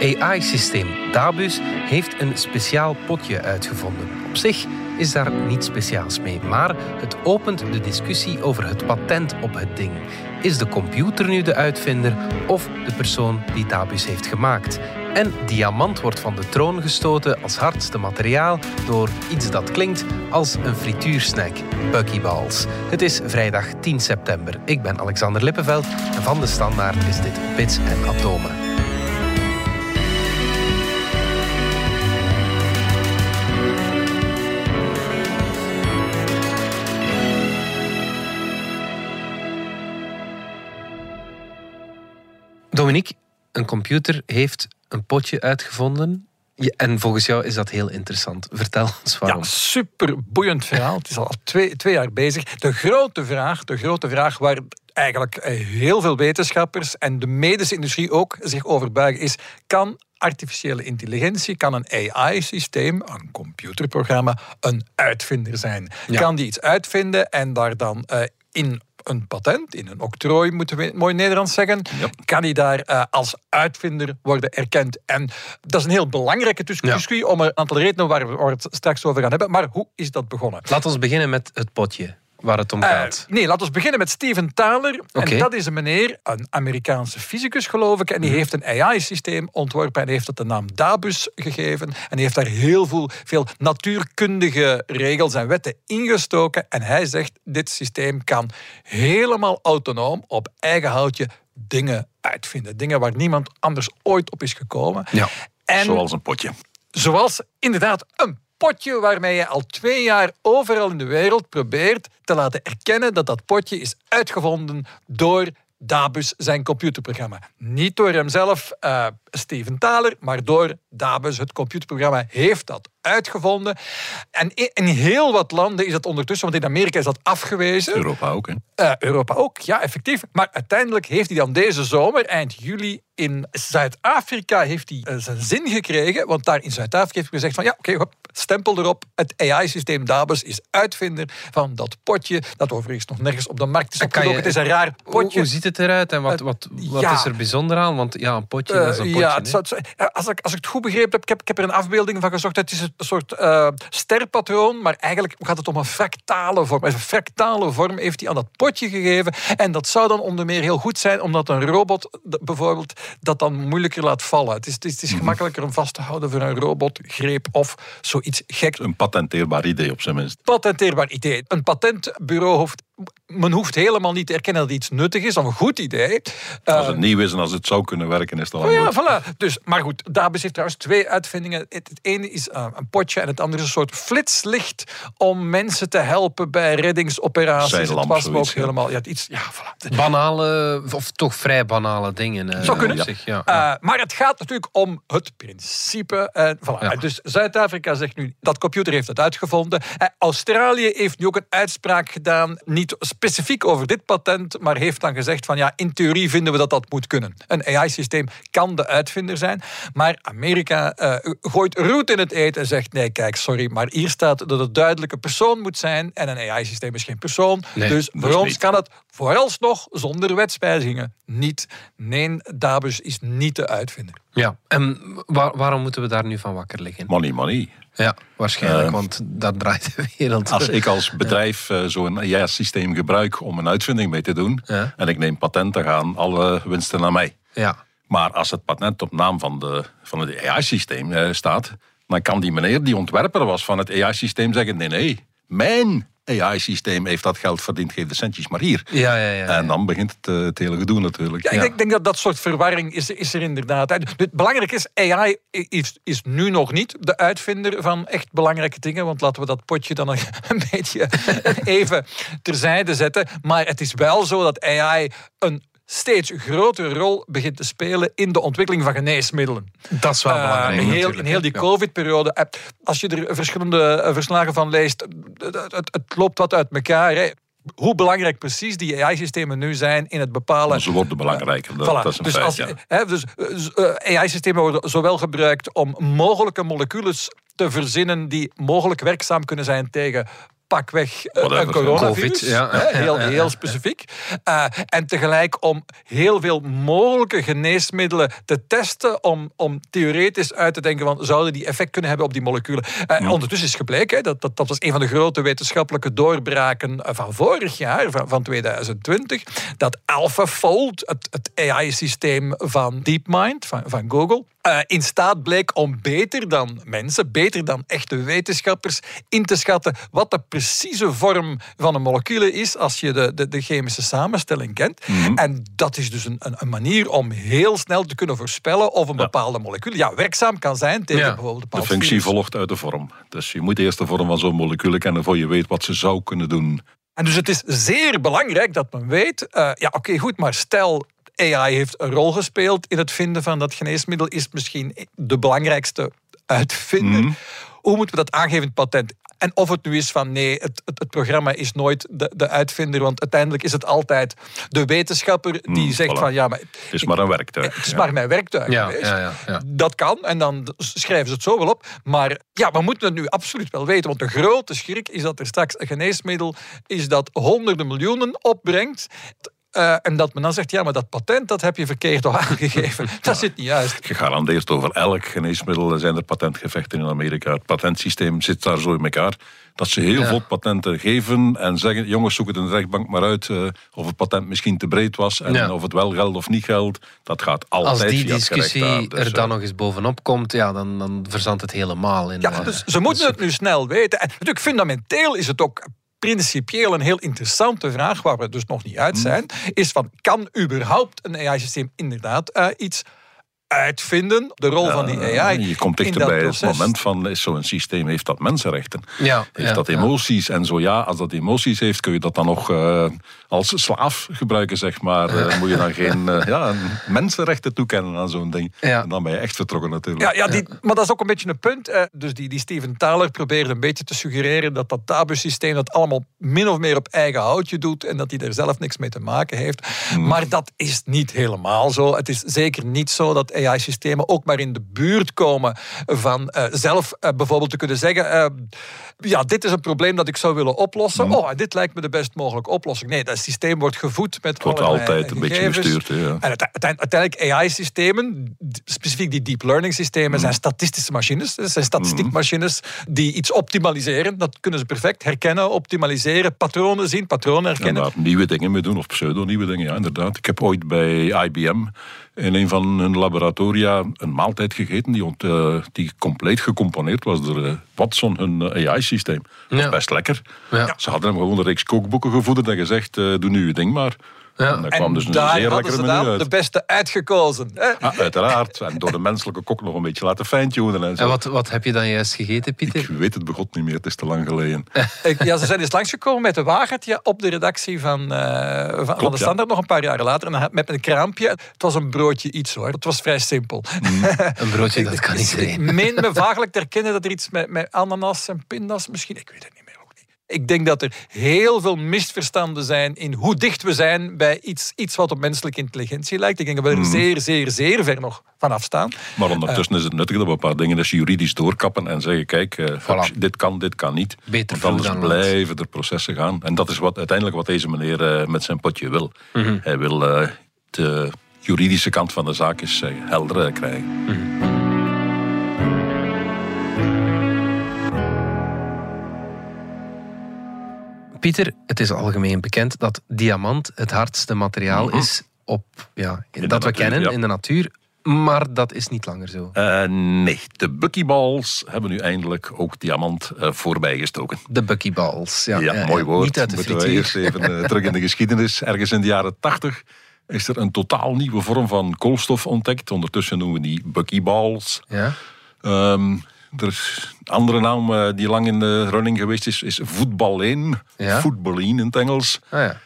AI-systeem Dabus heeft een speciaal potje uitgevonden. Op zich is daar niets speciaals mee, maar het opent de discussie over het patent op het ding. Is de computer nu de uitvinder of de persoon die Dabus heeft gemaakt? En diamant wordt van de troon gestoten als hardste materiaal door iets dat klinkt als een frituursnack, buckyballs. Het is vrijdag 10 september. Ik ben Alexander Lippenveld en van de Standaard is dit Bits en Atomen. Dominique, een computer heeft een potje uitgevonden. en volgens jou is dat heel interessant. Vertel ons waarom. Ja, super boeiend verhaal. Het is al twee, twee jaar bezig. De grote vraag, de grote vraag waar eigenlijk eh, heel veel wetenschappers en de medische industrie ook zich over buigen is: kan artificiële intelligentie, kan een AI-systeem, een computerprogramma, een uitvinder zijn? Kan die iets uitvinden en daar dan uh, in een patent, in een octrooi moeten we mooi Nederlands zeggen, kan hij daar uh, als uitvinder worden erkend. En dat is een heel belangrijke discussie om een aantal redenen waar we het straks over gaan hebben. Maar hoe is dat begonnen? Laten we beginnen met het potje waar het om gaat? Uh, nee, laten we beginnen met Steven Thaler. En dat is een meneer, een Amerikaanse fysicus geloof ik. En die mhm. heeft een AI-systeem ontworpen en heeft het de naam Dabus gegeven. En die heeft daar heel veel, veel natuurkundige regels en wetten ingestoken. En hij zegt, dit systeem kan helemaal autonoom op eigen houtje dingen uitvinden. Dingen waar niemand anders ooit op is gekomen. Ja, en, zoals een potje. Zoals inderdaad een potje waarmee je al twee jaar overal in de wereld probeert te laten erkennen dat dat potje is uitgevonden door Dabus, zijn computerprogramma. Niet door hemzelf, uh, Steven Thaler, maar door Dabus, het computerprogramma, heeft dat uitgevonden. En in heel wat landen is dat ondertussen, want in Amerika is dat afgewezen. Europa ook, hè? Uh, Europa ook, ja, effectief. Maar uiteindelijk heeft hij dan deze zomer, eind juli, in Zuid-Afrika heeft hij uh, zijn zin gekregen. Want daar in Zuid-Afrika heeft hij gezegd van ja, oké, okay, stempel erop. Het AI-systeem Dabus is uitvinder van dat potje, dat overigens nog nergens op de markt is opgedoken. Het is een raar potje. Hoe, ziet het eruit en wat, wat, wat is er bijzonder aan? Want ja, een potje, dat is een potje. Ja, het zou, als, ik, als ik het goed begrepen heb, ik heb, ik heb er een afbeelding van gezocht. Het is een soort uh, sterpatroon, maar eigenlijk gaat het om een fractale vorm. Een fractale vorm heeft hij aan dat potje gegeven. En dat zou dan onder meer heel goed zijn, omdat een robot bijvoorbeeld dat dan moeilijker laat vallen. Het is, het is, het is mhm. gemakkelijker om vast te houden voor een robotgreep of zoiets gek. Een patenteerbaar idee op zijn minst. Patenteerbaar idee. Een patentbureau hoeft men hoeft helemaal niet te erkennen dat iets nuttig is, of een goed idee. Als het uh, nieuw is en als het zou kunnen werken, is het al oh ja, voilà. Dus, maar goed, daar bezit trouwens twee uitvindingen. Het, ene is uh, een potje en het andere is een soort flitslicht om mensen te helpen bij reddingsoperaties. Het was ook helemaal... Ja, iets, ja, voilà. Banale, of toch vrij banale dingen. Uh, Zou kunnen. Zich, ja. Uh, maar het gaat natuurlijk om het principe. Voilà. Dus Zuid-Afrika zegt nu, dat computer heeft het uitgevonden. Australië heeft nu ook een uitspraak gedaan, niet specifiek over dit patent, maar heeft dan gezegd van ja, in theorie vinden we dat dat moet kunnen. Een AI-systeem kan de uitvinder zijn, maar Amerika uh, gooit roet in het eten en zegt nee, kijk, sorry, maar hier staat dat het duidelijke persoon moet zijn en een AI-systeem is geen persoon. dus voor ons kan het vooralsnog zonder wetswijzigingen niet. Nee, Dabus is niet de uitvinder. Ja, en waarom moeten we daar nu van wakker liggen? Money, money. Ja, waarschijnlijk, uh, want dat draait de wereld. Als ik als bedrijf ja. uh, zo'n AI-systeem gebruik om een uitvinding mee te doen, ja. en ik neem patent, dan gaan alle winsten naar mij. Ja. Maar als het patent op naam van, de, van het AI-systeem uh, staat, dan kan die meneer die ontwerper was van het AI-systeem zeggen: nee, nee, mijn AI-systeem heeft dat geld verdiend, geef de centjes maar hier. Ja, ja, ja, En dan begint het, uh, het hele gedoe natuurlijk. Ja, ik denk, denk, dat dat soort verwarring is, is er inderdaad. Het belangrijke is, AI is, is nu nog niet de uitvinder van echt belangrijke dingen. Want laten we dat potje dan een beetje even terzijde zetten. Maar het is wel zo dat AI een steeds grotere rol begint te spelen in de ontwikkeling van geneesmiddelen. Dat is wel uh, belangrijk. Heel, in heel die COVID-periode, eh, als je er verschillende eh, verslagen van leest, het, het loopt wat uit elkaar. Hè hoe belangrijk precies die AI-systemen nu zijn in het bepalen. Ze worden belangrijker. Dat, dat is een dus feit, als, ja. hè, dus AI-systemen worden zowel gebruikt om mogelijke moleculen te verzinnen die mogelijk werkzaam kunnen zijn tegen pakweg Whatever, een coronavirus. Covid, ja. heel, heel specifiek. Uh, en tegelijk om heel veel mogelijke geneesmiddelen te testen. Om, om theoretisch uit te denken van zouden die effect kunnen hebben op die moleculen. Uh, Ondertussen is gebleken, hè, dat, dat, dat was een van de grote wetenschappelijke doorbraken van vorig jaar, van, van 2020. Dat AlphaFold, het, het AI-systeem van DeepMind, van, van Google, uh, in staat bleek om beter dan mensen, beter dan echte wetenschappers, in te schatten wat de precieze vorm van een molecuul is als je de, de, de chemische samenstelling kent. Mhm. En dat is dus een, een, een, manier om heel snel te kunnen voorspellen of een ja. bepaalde molecuul ja, werkzaam kan zijn tegen ja. bijvoorbeeld De functie virus. volgt uit de vorm. Dus je moet eerst de vorm van zo'n molecuul kennen voor je weet wat ze zou kunnen doen. En dus het is zeer belangrijk dat men weet, uh, ja oké okay, goed, maar stel AI heeft een rol gespeeld in het vinden van dat geneesmiddel, is misschien de belangrijkste uitvinder. Mm. Hoe moeten we dat aangeven in het patent? En of het nu is van nee, het, het, het programma is nooit de, de, uitvinder, want uiteindelijk is het altijd de wetenschapper die mm, zegt voilà. van ja, maar... Het is maar een werktuig. Het is ja. maar mijn werktuig. Ja, ja, dat kan en dan schrijven ze het zo wel op. Maar ja, we moeten het nu absoluut wel weten, want de grote schrik is dat er straks een geneesmiddel is dat honderden miljoenen opbrengt. Uh, en dat men dan zegt, ja, maar dat patent dat heb je verkeerd aangegeven. Dat zit niet juist. Gegarandeerd over elk geneesmiddel zijn er patentgevechten in Amerika. Het patentsysteem zit daar zo in elkaar dat ze heel ja. veel patenten geven en zeggen, jongens, zoek het in de rechtbank maar uit uh, of het patent misschien te breed was en ja. of het wel geldt of niet geldt. Dat gaat altijd Als die via discussie. Dus, er dan nog eens bovenop komt, ja, dan, dan verzandt het helemaal. In, ja, dus ze moeten het nu snel weten. En natuurlijk, fundamenteel is het ook principieel een heel interessante vraag, waar we dus nog niet uit zijn, is van, kan überhaupt een AI-systeem inderdaad uh, iets uitvinden, de rol ja, van die AI. Je komt dichterbij het moment van, is zo'n systeem, heeft dat mensenrechten? Ja, heeft ja, dat emoties? En zo ja, als dat emoties heeft, kun je dat dan nog uh, als slaaf gebruiken, zeg maar. Uh, moet je dan geen uh, ja, mensenrechten toekennen aan zo'n ding. En dan ben je echt vertrokken natuurlijk. Ja, ja, die, maar dat is ook een beetje een punt. dus die, die Steven Thaler probeerde een beetje te suggereren dat dat tabusysteem dat allemaal min of meer op eigen houtje doet en dat hij er zelf niks mee te maken heeft. Hmm. Maar dat is niet helemaal zo. Het is zeker niet zo dat AI-systemen ook maar in de buurt komen van uh, zelf uh, bijvoorbeeld te kunnen zeggen: uh, ja, dit is een probleem dat ik zou willen oplossen. Mm. Oh, dit lijkt me de best mogelijke oplossing. Nee, dat systeem wordt gevoed met wordt altijd een gegevens. beetje bestuurd. Ja. En uiteindelijk AI-systemen, specifiek die deep learning systemen, Mm. zijn statistische machines. Dat zijn statistiekmachines die iets optimaliseren. Dat kunnen ze perfect herkennen, optimaliseren, patronen zien, patronen herkennen. En daar nieuwe dingen mee doen, of pseudo-nieuwe dingen, ja, inderdaad. Ik heb ooit bij IBM in een van hun laboratoria een maaltijd gegeten die, ont, uh, die compleet gecomponeerd was door uh, Watson, hun uh, AI-systeem. Dat was Ja. best lekker. Ja. Ze hadden hem gewoon een reeks kookboeken gevoederd en gezegd, doe nu je ding maar. Ja. En daar kwam dus een daar zeer hadden ze menu dan uit. de beste uitgekozen. Hè? Ah, uiteraard. En door de menselijke kok nog een beetje laten fijntunen en zo. En wat, wat heb je dan juist gegeten, Pieter? Ik weet het begot niet meer, het is te lang geleden. Ik- Ja, ze zijn eens langsgekomen met een wagentje op de redactie van, eh, van, van de ja. Standaard nog een paar jaar later. En met een kraampje. Het was een broodje iets hoor. Het was vrij simpel. Een broodje, dat kan iedereen. Ik meen me vaaglijk te herkennen dat er iets met, met ananas en pindas misschien. Ik weet het niet meer. Ik denk dat er heel veel misverstanden zijn in hoe dicht we zijn bij iets, iets wat op menselijke intelligentie lijkt. Ik denk dat we er Mhm. zeer, zeer, zeer ver nog vanaf staan. Maar ondertussen is het nuttig dat we een paar dingen dus juridisch doorkappen en zeggen, kijk, eh, Voilà. dit kan, dit kan niet. Beter Want anders dan blijven er processen gaan. En dat is wat, uiteindelijk wat deze meneer eh, met zijn potje wil. Mhm. Hij wil eh, de juridische kant van de zaak eens eh, helder eh, krijgen. Pieter, het is algemeen bekend dat diamant het hardste materiaal Mhm. is op, ja, de dat we natuur, kennen ja. in de natuur. Maar dat is niet langer zo. Eh, nee, de buckyballs hebben nu eindelijk ook diamant eh, voorbijgestoken. De buckyballs. Ja, Ja, ja, mooi woord. Niet uit de Moeten we eerst even eh, terug in de geschiedenis. Ergens in de jaren 80 is er een totaal nieuwe vorm van koolstof ontdekt. Ondertussen noemen we die buckyballs. Ja? Ehm, er is een andere naam eh, die lang in de running geweest is, is voetballeen. Ja. Voetballeen in het Engels. Ah, ja.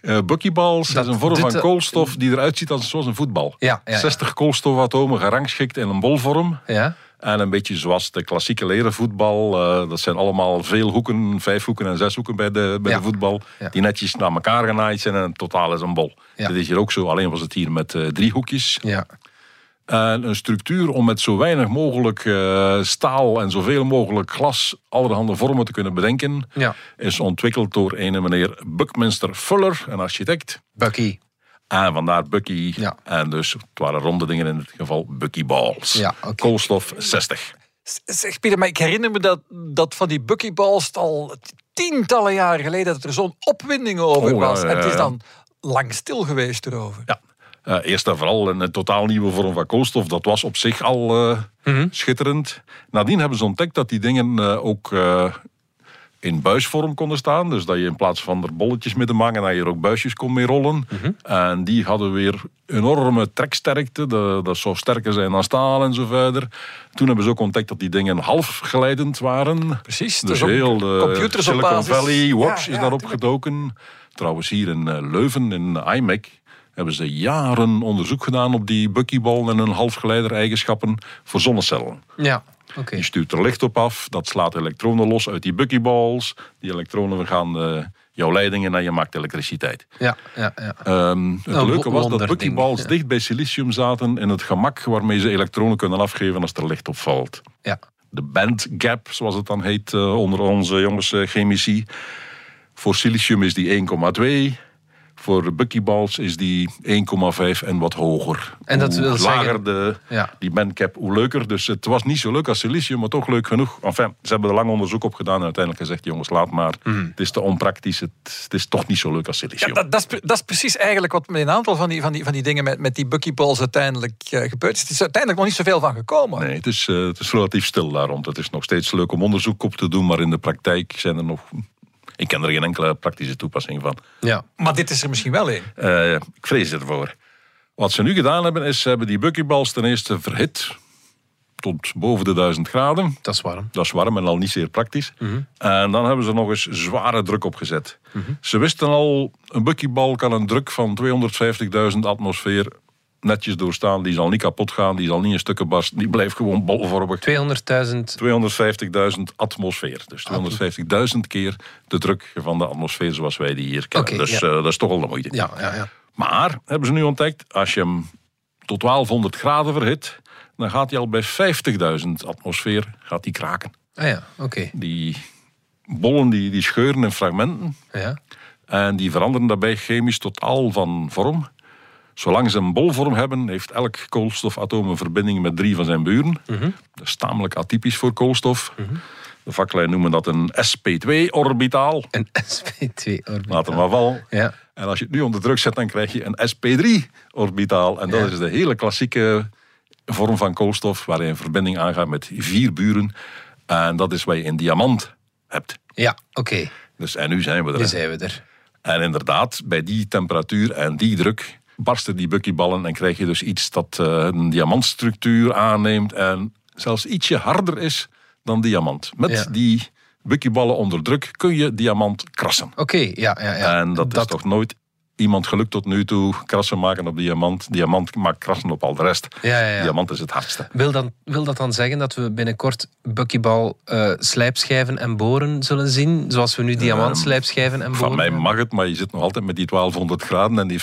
Eh buckyballs Dat is een vorm van de- koolstof die eruit ziet als zoals een voetbal. Ja, ja, ja. 60 koolstofatomen gerangschikt in een bolvorm. ja. En een beetje zoals de klassieke leren voetbal. eh, dat zijn allemaal veel hoeken, vijf hoeken en zes hoeken bij de, bij Ja. de voetbal. Ja. Die netjes naar elkaar genaaid zijn en het totaal is een bol. Ja. Dit is hier ook zo, alleen was het hier met eh, drie hoekjes. En een structuur om met zo weinig mogelijk uh, staal en zoveel mogelijk glas allerhande vormen te kunnen bedenken, Ja. is ontwikkeld door een meneer Buckminster Fuller, een architect. Bucky. En vandaar Bucky. Ja. En dus het waren ronde dingen in dit geval Bucky Balls. Ja, oké. Koolstof 60. Zeg Pieter, maar ik herinner me dat, dat van die buckyballs al tientallen jaren geleden dat er zo'n opwinding over Oh, ja, was. En het is dan lang stil geweest erover. Ja. Eh, eerst en vooral een, een totaal nieuwe vorm van koolstof. Dat was op zich al eh, schitterend. Nadien hebben ze ontdekt dat die dingen eh, ook eh, in buisvorm konden staan. Dus dat je in plaats van er bolletjes mee te maken, dat je er ook buisjes kon mee rollen. En die hadden weer enorme treksterkte. De, dat zou sterker zijn dan staal en zo verder. Toen hebben ze ook ontdekt dat die dingen halfgeleidend waren. Precies, Dus dus heel de computers Silicon Valley Watch Ja, is ja, daarop tuurlijk. gedoken. Trouwens, hier in eh, Leuven, in iMac, hebben ze jaren onderzoek gedaan op die buckyball en hun halfgeleider-eigenschappen voor zonnecellen. Ja, oké. Je stuurt er licht op af, dat slaat elektronen los uit die buckyballs. Die elektronen gaan eh, jouw leidingen en je maakt elektriciteit. Ja, ja, ja. Ehm, het Een leuke was dat buckyballs ja. dicht bij silicium zaten in het gemak waarmee ze elektronen kunnen afgeven als er licht op valt ja. de band gap, zoals het dan heet eh, onder onze jongens eh, chemici. Voor silicium is die 1,2. Voor buckyballs is die 1,5 en wat hoger. En dat hoe wil lager zeggen- de, Ja. die bandcap, hoe leuker. Dus het was niet zo leuk als silicium, maar toch leuk genoeg. Enfin, ze hebben er lang onderzoek op gedaan en uiteindelijk gezegd... jongens, laat maar, Mhm. het is te onpraktisch. Het, het is toch niet zo leuk als silicium. Ja, dat, dat, is, dat is precies eigenlijk wat met een aantal van die, van die, van die dingen met, met die buckyballs uiteindelijk eh, gebeurd is. Het is uiteindelijk nog niet zoveel van gekomen. Nee, het is, eh, het is relatief stil daar rond. Het is nog steeds leuk om onderzoek op te doen, maar in de praktijk zijn er nog... Ik ken er geen enkele praktische toepassing van. ja. Maar dit is er misschien wel een. Eh, ik vrees ervoor. Wat ze nu gedaan hebben, is ze hebben die buckyballs ten eerste verhit tot boven de 1000 graden. Dat is warm. Dat is warm en al niet zeer praktisch. En dan hebben ze nog eens zware druk opgezet. Ze wisten al, een buckybal kan een druk van 250.000 atmosfeer netjes doorstaan. Die zal niet kapot gaan, die zal niet in stukken barsten. Die blijft gewoon bolvormig. 200.000. 250.000 atmosfeer. Dus 250.000 keer de druk van de atmosfeer zoals wij die hier kennen. Dus ja. eh, dat is toch al de moeite. Ja, ja, ja. Maar, hebben ze nu ontdekt, als je hem tot 1200 graden verhit, dan gaat hij al bij 50.000 atmosfeer gaat die kraken. Ah ja, oké. Die bollen die, die scheuren in fragmenten Ja. en die veranderen daarbij chemisch totaal van vorm. Zolang ze een bolvorm hebben, heeft elk koolstofatoom een verbinding met drie van zijn buren. Dat is tamelijk atypisch voor koolstof. De vaklijn noemen dat een sp2-orbitaal. Een SP2-orbitaal. Laat hem maar vallen. Ja. En als je het nu onder druk zet, dan krijg je een sp3-orbitaal. En dat Ja. is de hele klassieke vorm van koolstof, waar je een verbinding aangaat met vier buren. En dat is wat je in diamant hebt. Ja, oké. Dus, en nu zijn we er. Nu zijn we er. En inderdaad, bij die temperatuur en die druk barsten die buckyballen en krijg je dus iets dat eh, een diamantstructuur aanneemt en zelfs ietsje harder is dan diamant. Met Ja. die buckyballen onder druk kun je diamant krassen. Oké, ja, ja, ja. En dat, is toch nooit iemand gelukt tot nu toe. Krassen maken op diamant. Diamant maakt krassen op al de rest. Ja, ja, ja. Diamant is het hardste. Wil, dan, wil dat dan zeggen dat we binnenkort buckybal eh, slijpschijven en boren zullen zien? Zoals we nu diamant slijpschijven en boren Van mij mag het, maar je zit nog altijd met die 1200 graden en die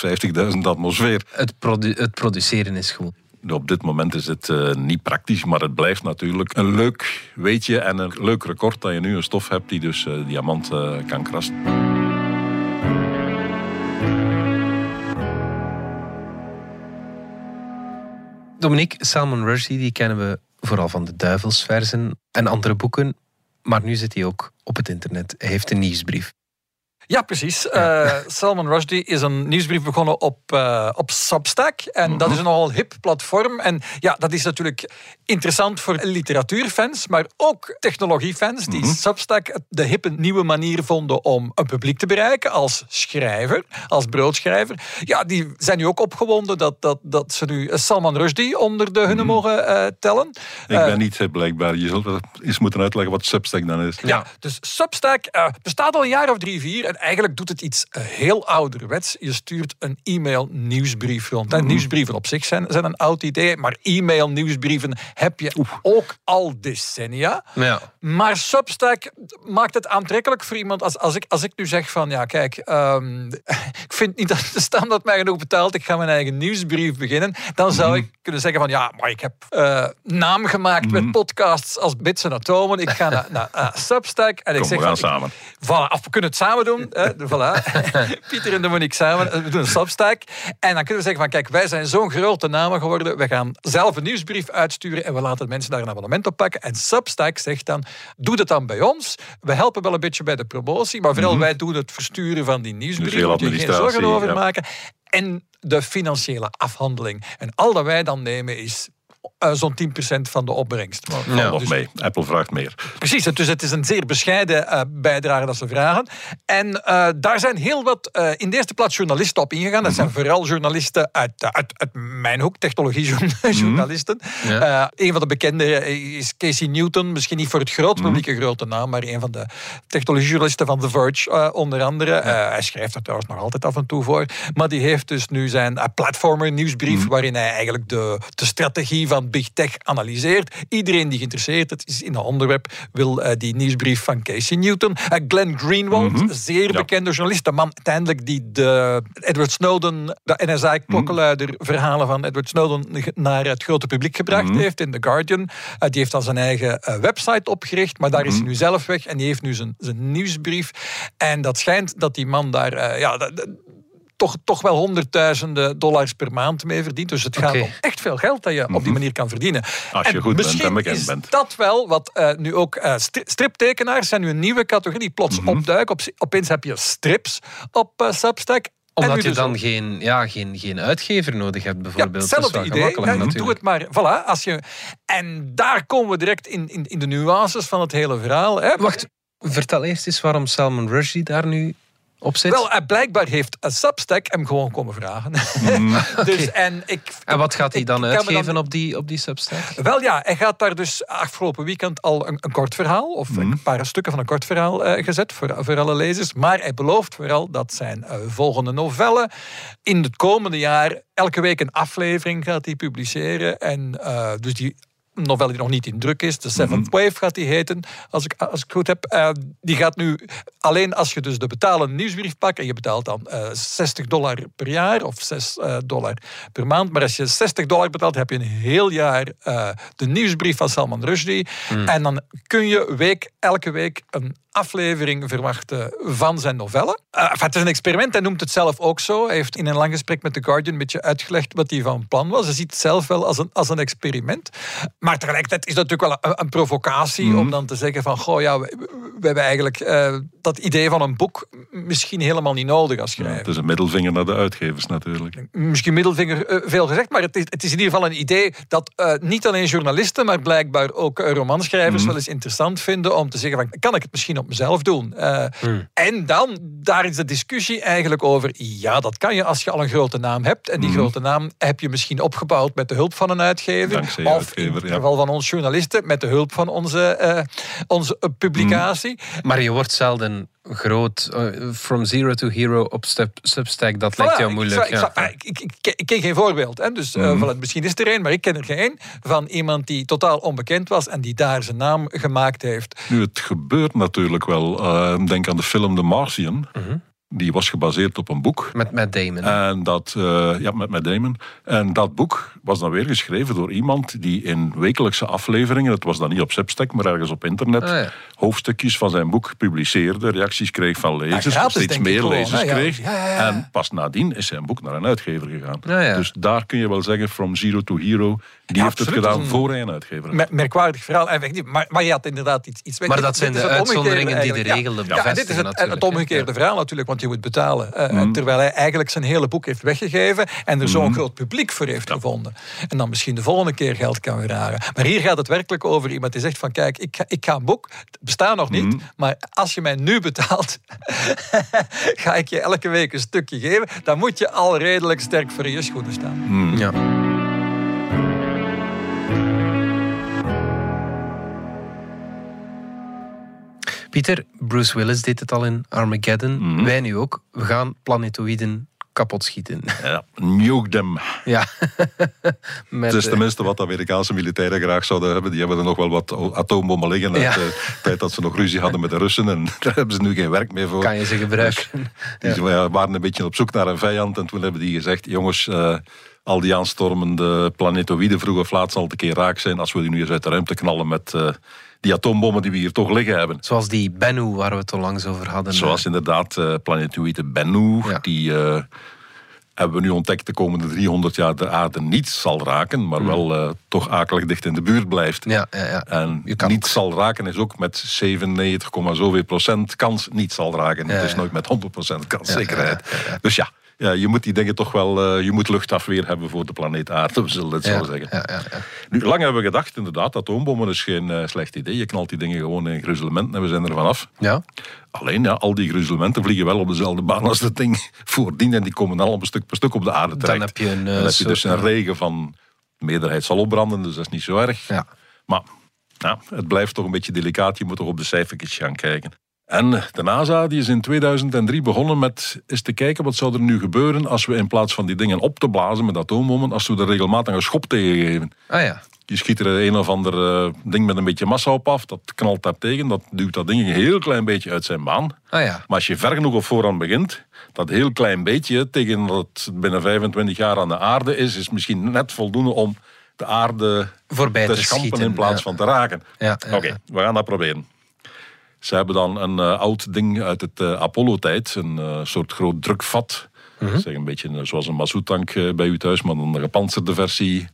50.000 atmosfeer. Het, produ- het produceren is goed. Op dit moment is het eh, niet praktisch, maar het blijft natuurlijk een leuk weetje en een leuk record dat je nu een stof hebt die dus eh, diamant kan krassen. Dominique, Salman Rushdie, die kennen we vooral van de duivelsversen en andere boeken. Maar nu zit hij ook op het internet. Hij heeft een nieuwsbrief. Ja, precies. Eh, Salman Rushdie is een nieuwsbrief begonnen op, eh, op Substack. En dat is een nogal hip platform. En ja, dat is natuurlijk interessant voor literatuurfans, maar ook technologiefans die Substack de hippe nieuwe manier vonden om een publiek te bereiken als schrijver, als broodschrijver. Ja, die zijn nu ook opgewonden dat, dat, dat ze nu Salman Rushdie onder de hunne mogen eh, tellen. Ik ben niet hip, blijkbaar. Je zult eens moeten uitleggen wat Substack dan is. Ja, dus Substack bestaat al een jaar of drie, vier. En En eigenlijk doet het iets eh, heel ouderwets. Je stuurt een e-mail nieuwsbrief rond. En nieuwsbrieven op zich zijn, zijn een oud idee, maar e-mail nieuwsbrieven heb je ook al decennia. Ja. Maar Substack maakt het aantrekkelijk voor iemand. Als, als, ik, als ik nu zeg van, ja kijk, ehm, ik vind niet dat de standaard mij genoeg betaalt, ik ga mijn eigen nieuwsbrief beginnen, dan zou Mhm. ik kunnen zeggen van, ja, maar ik heb eh, naam gemaakt met podcasts als Bits en Atomen. Ik ga naar, Substack en ik zeg we gaan van, ik- samen. Voilà, of we kunnen het samen doen. Hè, voilà. Pieter en Dominique samen. eh, We doen een Substack. En dan kunnen we zeggen van kijk, wij zijn zo'n grote namen geworden. We gaan zelf een nieuwsbrief uitsturen en we laten mensen daar een abonnement op pakken. En Substack zegt dan, doe dat dan bij ons. We helpen wel een beetje bij de promotie, maar vooral wij doen het versturen van die nieuwsbrief. Mhm. Dus Moet je geen zorgen over ja. maken. En de financiële afhandeling. En al dat wij dan nemen is eh, zo'n 10% van de opbrengst. Ja. nog Dus- mee. Apple vraagt meer. Precies, dus het is een zeer bescheiden eh, bijdrage dat ze vragen. En eh, daar zijn heel wat, in de eerste plaats journalisten op ingegaan. Dat zijn vooral journalisten uit, uit, uit mijn hoek, technologiejournalisten. Ja. een van de bekende is Casey Newton, misschien niet voor het groot publiek een grote naam, maar een van de technologiejournalisten van The Verge onder andere. Hij schrijft er trouwens nog altijd af en toe voor. Maar die heeft dus nu zijn platformer nieuwsbrief, waarin hij eigenlijk de, de strategie van Big Tech analyseert. Iedereen die geïnteresseerd is in het onderwerp, wil eh, die nieuwsbrief van Casey Newton. Eh, Glenn Greenwald, zeer Ja. bekende journalist, de man uiteindelijk die de Edward Snowden, de NSA-klokkenluider, verhalen van Edward Snowden naar het grote publiek gebracht heeft in The Guardian. Eh, die heeft dan zijn eigen website opgericht, maar daar is hij nu zelf weg en die heeft nu zijn, zijn nieuwsbrief. En dat schijnt dat die man daar, ja, dat- toch, toch wel honderdduizenden dollars per maand mee verdient. Dus het gaat om echt veel geld dat je op die manier kan verdienen. Als je En goed bent en bekend is bent. dat wel wat eh, nu ook eh, stri- striptekenaars zijn nu een nieuwe categorie die plots Mhm. opduiken. Op, opeens heb je strips op eh, Substack. Omdat je dus dan ook- geen, ja, geen, geen uitgever nodig hebt, ja, bijvoorbeeld. Is hetzelfde idee. Ja, doe het maar. Voilà, als je, en daar komen we direct in, in, in de nuances van het hele verhaal. Hè. Wacht, vertel eerst eens waarom Salman Rushdie daar nu op zit. Wel, eh, blijkbaar heeft een Substack hem gewoon komen vragen. dus, en, ik, en wat gaat hij dan uitgeven op, die, op die Substack? Wel ja, hij gaat daar dus afgelopen weekend al een, een kort verhaal, of een paar stukken van een kort verhaal eh, gezet voor, voor alle lezers. Maar hij belooft vooral dat zijn eh, volgende novelle in het komende jaar elke week een aflevering gaat hij publiceren. En eh, dus die novelle die nog niet in druk is, The Seventh Wave gaat die heten, als ik, als ik het goed heb. Eh, die gaat nu, alleen als je dus de betalende nieuwsbrief pakt, en je betaalt dan eh 60 dollar per jaar of 6 eh, dollar per maand, maar als je 60 dollar betaalt, heb je een heel jaar eh, de nieuwsbrief van Salman Rushdie. En dan kun je week, elke week een aflevering verwachten van zijn novelle. Eh, het is een experiment, hij noemt het zelf ook zo. Hij heeft in een lang gesprek met The Guardian een beetje uitgelegd wat hij van plan was. Hij ziet het zelf wel als een, als een experiment. Maar tegelijkertijd is dat natuurlijk wel een, een provocatie om dan te zeggen van, goh ja, we, we hebben eigenlijk eh, dat idee van een boek misschien helemaal niet nodig als Ja, schrijver. het is een middelvinger naar de uitgevers natuurlijk. Misschien middelvinger eh, veel gezegd, maar het is, het is in ieder geval een idee dat niet alleen journalisten, maar blijkbaar ook romanschrijvers wel eens interessant vinden om te zeggen van, kan ik het misschien op mezelf doen? Eh, En dan, daar is de discussie eigenlijk over, ja, dat kan je als je al een grote naam hebt. En die grote naam heb je misschien opgebouwd met de hulp van een uitgever. Dankzij of uitgever, in het ja. geval van ons journalisten, met de hulp van onze, eh, onze eh, publicatie. Maar je wordt zelden groot. eh, from zero to hero op step, Substack, dat lijkt Voilà, jou ik moeilijk. ik, ja. zou- ik, ik, ik, ik ken geen voorbeeld. Hè? Dus, eh, voilà, misschien is er één, maar ik ken er geen. Van iemand die totaal onbekend was en die daar zijn naam gemaakt heeft. Nu, het gebeurt natuurlijk wel. Eh, denk aan de film The Martian. Die was gebaseerd op een boek. Met, met Damon. En dat, eh, ja, met, met Damon. En dat boek was dan weer geschreven door iemand die in wekelijkse afleveringen, het was dan niet op Substack, maar ergens op internet, Ah, ja. hoofdstukjes van zijn boek publiceerde, reacties kreeg van lezers, gratis, steeds denk ik meer lezers ja. kreeg. Ja, ja, ja. En pas nadien is zijn boek naar een uitgever gegaan. Ja, ja. Dus daar kun je wel zeggen, from zero to hero, die Ja, heeft het gedaan dat een- voor hij een uitgever had. Mer- merkwaardig verhaal. Maar, maar je had inderdaad iets, iets weg. Maar dat zijn de uitzonderingen die de regel Ja, ja, en dit is bevestigen het, omgekeerde verhaal natuurlijk, want je moet betalen. eh, Terwijl hij eigenlijk zijn hele boek heeft weggegeven en er zo'n groot publiek voor heeft gevonden. En dan misschien de volgende keer geld kan vragen. Maar hier gaat het werkelijk over iemand die zegt van kijk, ik ga, ik ga een boek, het bestaat nog niet, maar als je mij nu betaalt, ga ik je elke week een stukje geven. Dan moet je al redelijk sterk voor je schoenen staan. ja. Pieter, Bruce Willis deed het al in Armageddon. Mhm. Wij nu ook. We gaan planetoïden kapot schieten. Ja, nuke them. Ja. Met, Het is tenminste wat de Amerikaanse militairen graag zouden hebben. Die hebben er nog wel wat atoombommen liggen uit de tijd dat ze nog ruzie hadden met de Russen. En daar hebben ze nu geen werk meer voor. kan je ze gebruiken. Die ja, waren een beetje op zoek naar een vijand. En toen hebben die gezegd, jongens, eh, al die aanstormende planetoïden vroeg of laat zal het een keer raak zijn als we die nu eens uit de ruimte knallen met eh, die atoombommen die we hier toch liggen hebben. Zoals die Bennu waar we het al langs over hadden. Zoals inderdaad eh planetoïde Bennu, Ja. die eh, hebben we nu ontdekt de komende 300 jaar de aarde niet zal raken, maar wel eh, toch akelig dicht in de buurt blijft. Ja, ja, ja. En niet ook- zal raken is ook met 97, zoveel procent kans niet zal raken. Het is nooit met 100 procent kanszekerheid. ja, ja, ja. Dus ja, ja, je moet die dingen toch wel, eh, je moet luchtafweer hebben voor de planeet aarde, we zullen het ja, zo zeggen. Ja, ja, ja. Nu, lang hebben we gedacht, inderdaad, atoombommen is geen eh, slecht idee. Je knalt die dingen gewoon in gruzelementen en we zijn er vanaf. ja. Alleen, ja, al die gruzelementen vliegen wel op dezelfde baan als dat ding voordien. En die komen al op een stuk per stuk op de aarde terecht. heb je een, Dan eh, heb je dus een regen van... De meerderheid zal opbranden, dus dat is niet zo erg. Ja. Maar ja, het blijft toch een beetje delicaat. Je moet toch op de cijfertjes gaan kijken. En de NASA die is in 2003 begonnen met eens te kijken wat zou er nu gebeuren als we in plaats van die dingen op te blazen met atoombommen, als we er regelmatig een schop tegen geven. Ah ja. Je schiet er een of ander eh, ding met een beetje massa op af, dat knalt daar tegen, dat duwt dat ding een heel klein beetje uit zijn baan. Ah ja. Maar als je ver genoeg op voorhand begint, dat heel klein beetje tegen dat het binnen 25 jaar aan de aarde is, is misschien net voldoende om de aarde Voorbij te te schampen schieten, in plaats ja. van te raken. Ja, Oké, we gaan dat proberen. Ze hebben dan een eh, oud ding uit het eh, Apollo-tijd, een eh, soort groot drukvat. Mhm. zeg een beetje zoals een mazoetank bij u thuis, maar dan een gepantserde versie.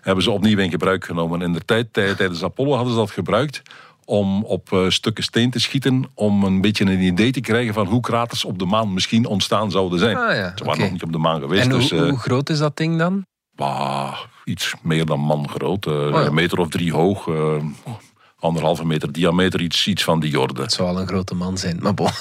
Hebben ze opnieuw in gebruik genomen. In de tijd, tij- tijdens Apollo hadden ze dat gebruikt om op stukken steen te schieten, om een beetje een idee te krijgen van hoe kraters op de maan misschien ontstaan zouden zijn. Ah ja, Ze waren nog niet op de maan geweest, En hoe, dus hoe groot is dat ding dan? bah, iets meer dan man groot. ja. Een meter of drie hoog, anderhalve meter diameter, iets, iets van die orde. Het zou wel een grote man zijn, maar bon.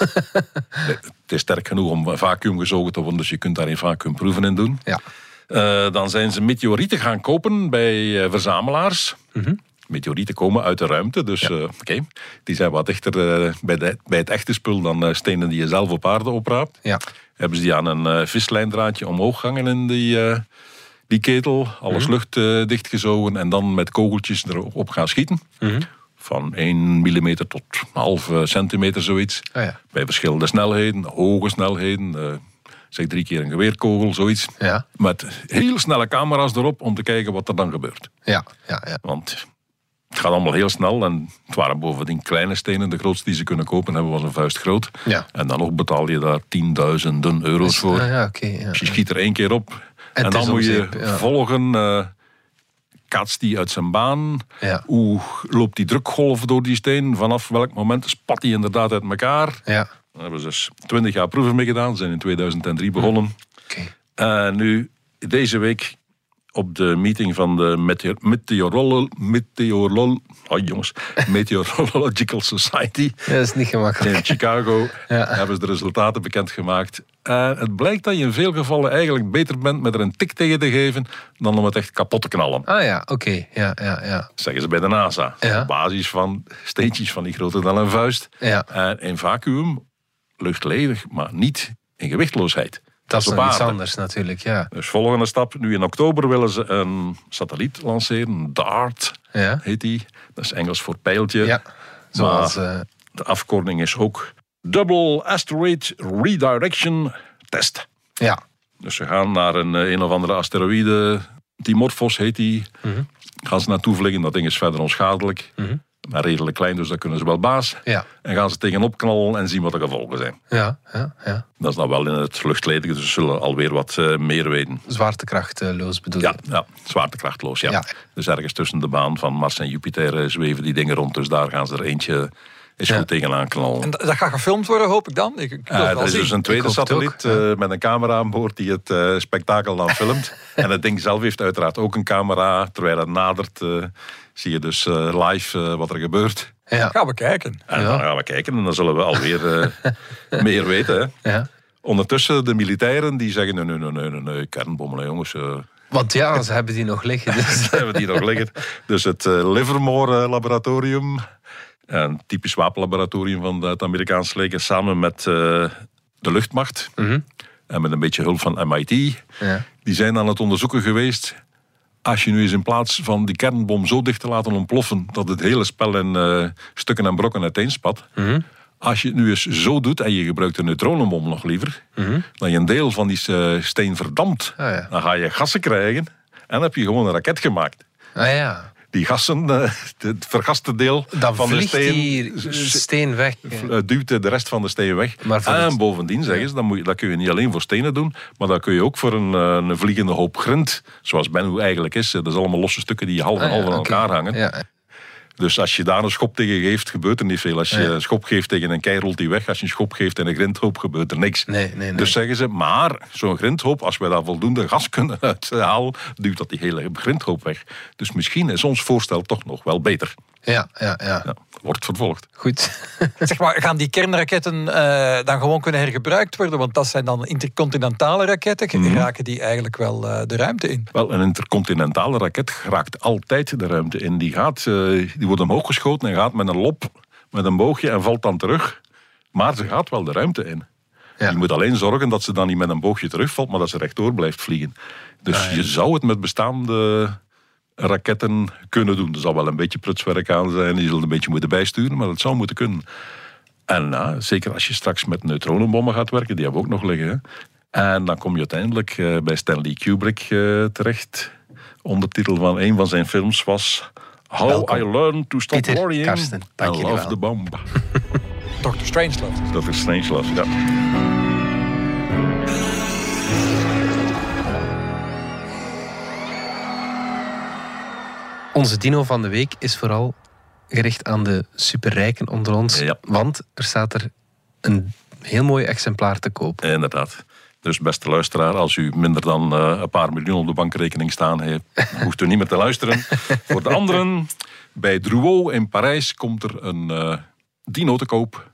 Het is sterk genoeg om vacuüm gezogen te worden, dus je kunt daar in vacuümproeven in doen. ja. Eh, dan zijn ze meteorieten gaan kopen bij eh, verzamelaars. Mhm. Meteorieten komen uit de ruimte, dus eh, oké. Die zijn wat dichter bij, de- bij het echte spul dan stenen die je zelf op aarde opraapt. Ja. Hebben ze die aan een vislijndraadje omhoog hangen in die, die ketel. Alles Mhm. lucht dichtgezogen en dan met kogeltjes erop gaan schieten. Mhm. Van 1 mm tot een halve centimeter zoiets. Ah ja. Bij verschillende snelheden, hoge snelheden. eh, zeg drie keer een geweerkogel, zoiets. Ja. Met heel snelle camera's erop om te kijken wat er dan gebeurt. Ja. Ja. Ja. Want het gaat allemaal heel snel. En het waren bovendien kleine stenen. De grootste die ze kunnen kopen hebben was een vuist groot. Ja. En dan nog betaal je daar tienduizenden euro's voor. Ah, ja, oké. ja. Dus je schiet er één keer op. En, dan moet je zeep, ja. volgen. eh kaatst die uit zijn baan? Ja. Hoe loopt die drukgolf door die steen? Vanaf welk moment spat die inderdaad uit elkaar? Ja. Daar hebben ze dus 20 jaar proeven mee gedaan. Ze zijn in 2003 begonnen. Oké. En nu, deze week, op de meeting van de Meteor Meteorolo Meteorol oh, jongens, Meteorological Society Ja, dat is niet gemakkelijk. in Chicago, Ja. hebben ze de resultaten bekendgemaakt. En het blijkt dat je in veel gevallen eigenlijk beter bent met er een tik tegen te geven dan om het echt kapot te knallen. Ah ja, oké. Ja, ja, ja. Zeggen ze bij de NASA. Ja. Op basis van steentjes van die groter dan een vuist. Ja. En in vacuüm, luchtledig, maar niet in gewichtloosheid. Dat is nog iets anders natuurlijk, ja. Dus volgende stap. Nu in oktober willen ze een satelliet lanceren. DART Ja. heet die. Dat is Engels voor pijltje. Ja. Zoals... Maar eh, de afkorting is ook Double Asteroid Redirection Test. ja. Dus ze gaan naar een, eh, een of andere asteroïde. Dimorphos heet die. Mhm. Gaan ze naartoe vliegen. Dat ding is verder onschadelijk. Mhm. Maar redelijk klein, dus daar kunnen ze wel baas. Ja. En gaan ze tegenop knallen en zien wat de gevolgen zijn. Ja, ja, ja. Dat is dan wel in het luchtledige, dus ze zullen alweer wat eh, meer weten. Zwaartekrachtloos bedoel je? ja, zwaartekrachtloos, ja. Ja. Dus ergens tussen de baan van Mars en Jupiter eh, zweven die dingen rond. Dus daar gaan ze er eentje Ja. goed tegenaan knallen. En dat dat gaat gefilmd worden, hoop ik dan. Ik, ik er wel is zien. dus een tweede satelliet ook, ja. eh, met een camera aan boord die het eh, spektakel dan filmt. en het ding zelf heeft uiteraard ook een camera. Terwijl het nadert, eh, zie je dus eh, live wat er gebeurt. Ja. Gaan we kijken. En Ja. dan gaan we kijken en dan zullen we alweer eh, meer weten. Hè. ja. Ondertussen de militairen die zeggen: nee, nee, nee, nee, nee, kernbommen, jongens. Want ja, ze hebben die nog liggen. Dus. hebben die nog liggen. Dus het eh, Livermore eh, laboratorium Een typisch wapenlaboratorium van het Amerikaanse leger samen met uh, de luchtmacht. Mhm. En met een beetje hulp van MIT. Ja. Die zijn aan het onderzoeken geweest. Als je nu eens in plaats van die kernbom zo dicht te laten ontploffen. dat het hele spel in eh, stukken en brokken uiteenspat. Mhm. Als je het nu eens zo doet en je gebruikt een neutronenbom nog liever. dan je een deel van die eh, steen verdampt. Ah, ja. Dan ga je gassen krijgen. En heb je gewoon een raket gemaakt. Ah ja. Die gassen, eh, het vergaste deel Dan van de steen. die steen weg. eh, duwt de rest van de steen weg. Maar voor en het- bovendien zeggen ze, dat, moet je, dat kun je niet alleen voor stenen doen, maar dat kun je ook voor een, eh, een vliegende hoop grind, zoals Bennu eigenlijk is. Dat is allemaal losse stukken die half en Ah, ja, half aan elkaar hangen. Ja. Dus als je daar een schop tegen geeft, gebeurt er niet veel. Als je een schop geeft tegen een kei, rolt die weg. Als je een schop geeft in een grindhoop, gebeurt er niks. Nee, nee, nee. Dus zeggen ze, maar zo'n grindhoop, als wij daar voldoende gas kunnen uithalen, duwt dat die hele grindhoop weg. Dus misschien is ons voorstel toch nog wel beter. Ja, ja, ja. Ja, wordt vervolgd. Goed. Zeg maar, gaan die kernraketten eh, dan gewoon kunnen hergebruikt worden? Want dat zijn dan intercontinentale raketten. Mhm. Raken die eigenlijk wel eh, de ruimte in? Wel, een intercontinentale raket raakt altijd de ruimte in. Die, gaat, eh, die wordt omhoog geschoten en gaat met een lop, met een boogje en valt dan terug. Maar ze gaat wel de ruimte in. Ja. Je moet alleen zorgen dat ze dan niet met een boogje terugvalt, maar dat ze rechtdoor blijft vliegen. Dus Ah, ja. je zou het met bestaande raketten kunnen doen. Er zal wel een beetje prutswerk aan zijn, je zult een beetje moeten bijsturen, maar dat zou moeten kunnen. En ja, zeker als je straks met neutronenbommen gaat werken, die hebben we ook nog liggen. Hè. En dan kom je uiteindelijk eh, bij Stanley Kubrick eh, terecht. Ondertitel van een van zijn films was... How Welkom. I Learned to Stop Pieter Worrying Karsten, dank and Love wel. the Bomb. Dr. Strangelove. Is Strangelove, ja. Onze dino van de week is vooral gericht aan de superrijken onder ons. Ja. Want er staat er een heel mooi exemplaar te koop. Inderdaad. Dus beste luisteraar, als u minder dan eh, een paar miljoen op de bankrekening staan heeft, hoeft u niet meer te luisteren. Voor de anderen, bij Drouot in Parijs komt er een eh, dino te koop.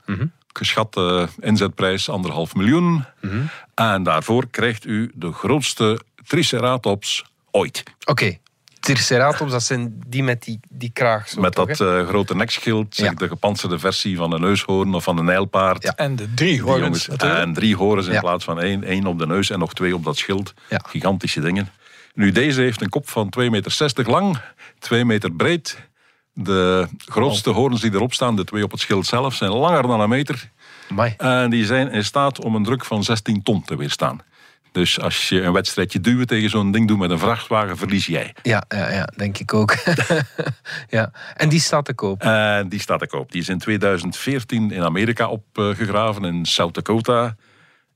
Geschatte inzetprijs anderhalf miljoen. En daarvoor krijgt u de grootste Triceratops ooit. Oké. Triceratops, dat zijn die met die, die kraag. Zo, Met toch, dat eh, grote nekschild, zeg, Ja. de gepantserde versie van een neushoorn of van een nijlpaard. Ja. En de drie horens. En drie horens in Ja. plaats van één. één op de neus en nog twee op dat schild. Ja. Gigantische dingen. Nu, deze heeft een kop van 2,60 meter lang, 2 meter breed. De grootste horens die erop staan, de twee op het schild zelf, zijn langer dan een meter. Amai. En die zijn in staat om een druk van 16 ton te weerstaan. Dus als je een wedstrijdje duwen tegen zo'n ding doet met een vrachtwagen, verlies jij. Ja, ja, ja, denk ik ook. ja. En die staat te koop. En die staat te koop. Die is in 2014 in Amerika opgegraven, in South Dakota.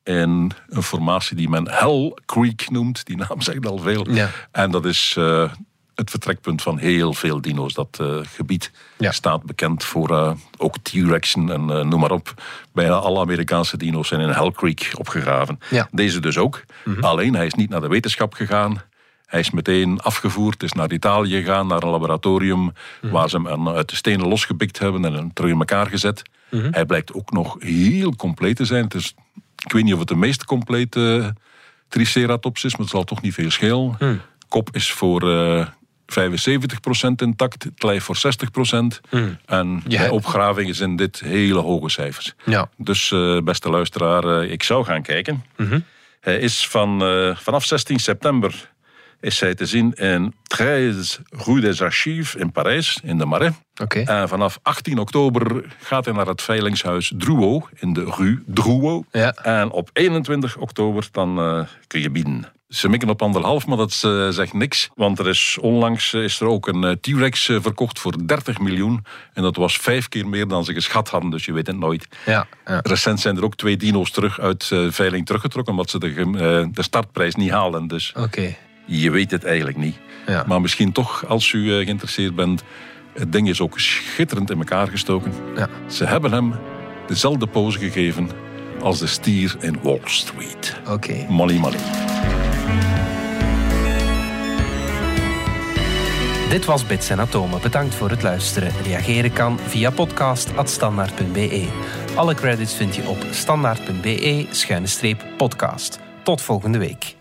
In een formatie die men Hell Creek noemt. Die naam zegt al veel. Ja. En dat is eh, het vertrekpunt van heel veel dino's. Dat eh, gebied Ja. staat bekend voor eh, ook T-Rexen en eh, noem maar op. Bijna alle Amerikaanse dino's zijn in Hell Creek opgegraven. Ja. Deze dus ook. Alleen hij is niet naar de wetenschap gegaan. Hij is meteen afgevoerd, is naar Italië gegaan, naar een laboratorium waar ze hem uit de stenen losgepikt hebben en hem terug in elkaar gezet. Hij blijkt ook nog heel compleet te zijn. Het is, ik weet niet of het de meest complete Triceratops is, maar het zal toch niet veel schelen. Kop is voor 75% intact, het lijf voor 60%. En Ja. bij opgravingen zijn dit hele hoge cijfers. Ja. Dus eh, beste luisteraar, eh, ik zou gaan kijken. Hij is van, eh, vanaf 16 september is hij te zien in 13 Rue des Archives in Parijs, in de Marais. Oké. En vanaf 18 oktober gaat hij naar het veilingshuis Drouot in de Rue Drouot. Ja. En op 21 oktober dan kun je bieden. Ze mikken op anderhalf, maar dat eh, zegt niks. Want er is onlangs eh, is er ook een eh, T-Rex verkocht voor 30 miljoen. En dat was vijf keer meer dan ze geschat hadden, dus je weet het nooit. Ja, ja. Recent zijn er ook twee dino's terug uit veiling teruggetrokken, omdat ze de, de startprijs niet halen. Dus Oké. je weet het eigenlijk niet. Ja. Maar misschien toch, als u geïnteresseerd bent, het ding is ook schitterend in elkaar gestoken. Ja. Ze hebben hem dezelfde pose gegeven als de stier in Wall Street. Oké. Money, money. Dit was Bits en Atomen. Bedankt voor het luisteren. Reageren kan via podcast.standaard.be. Alle credits vind je op standaard.be-podcast. Tot volgende week.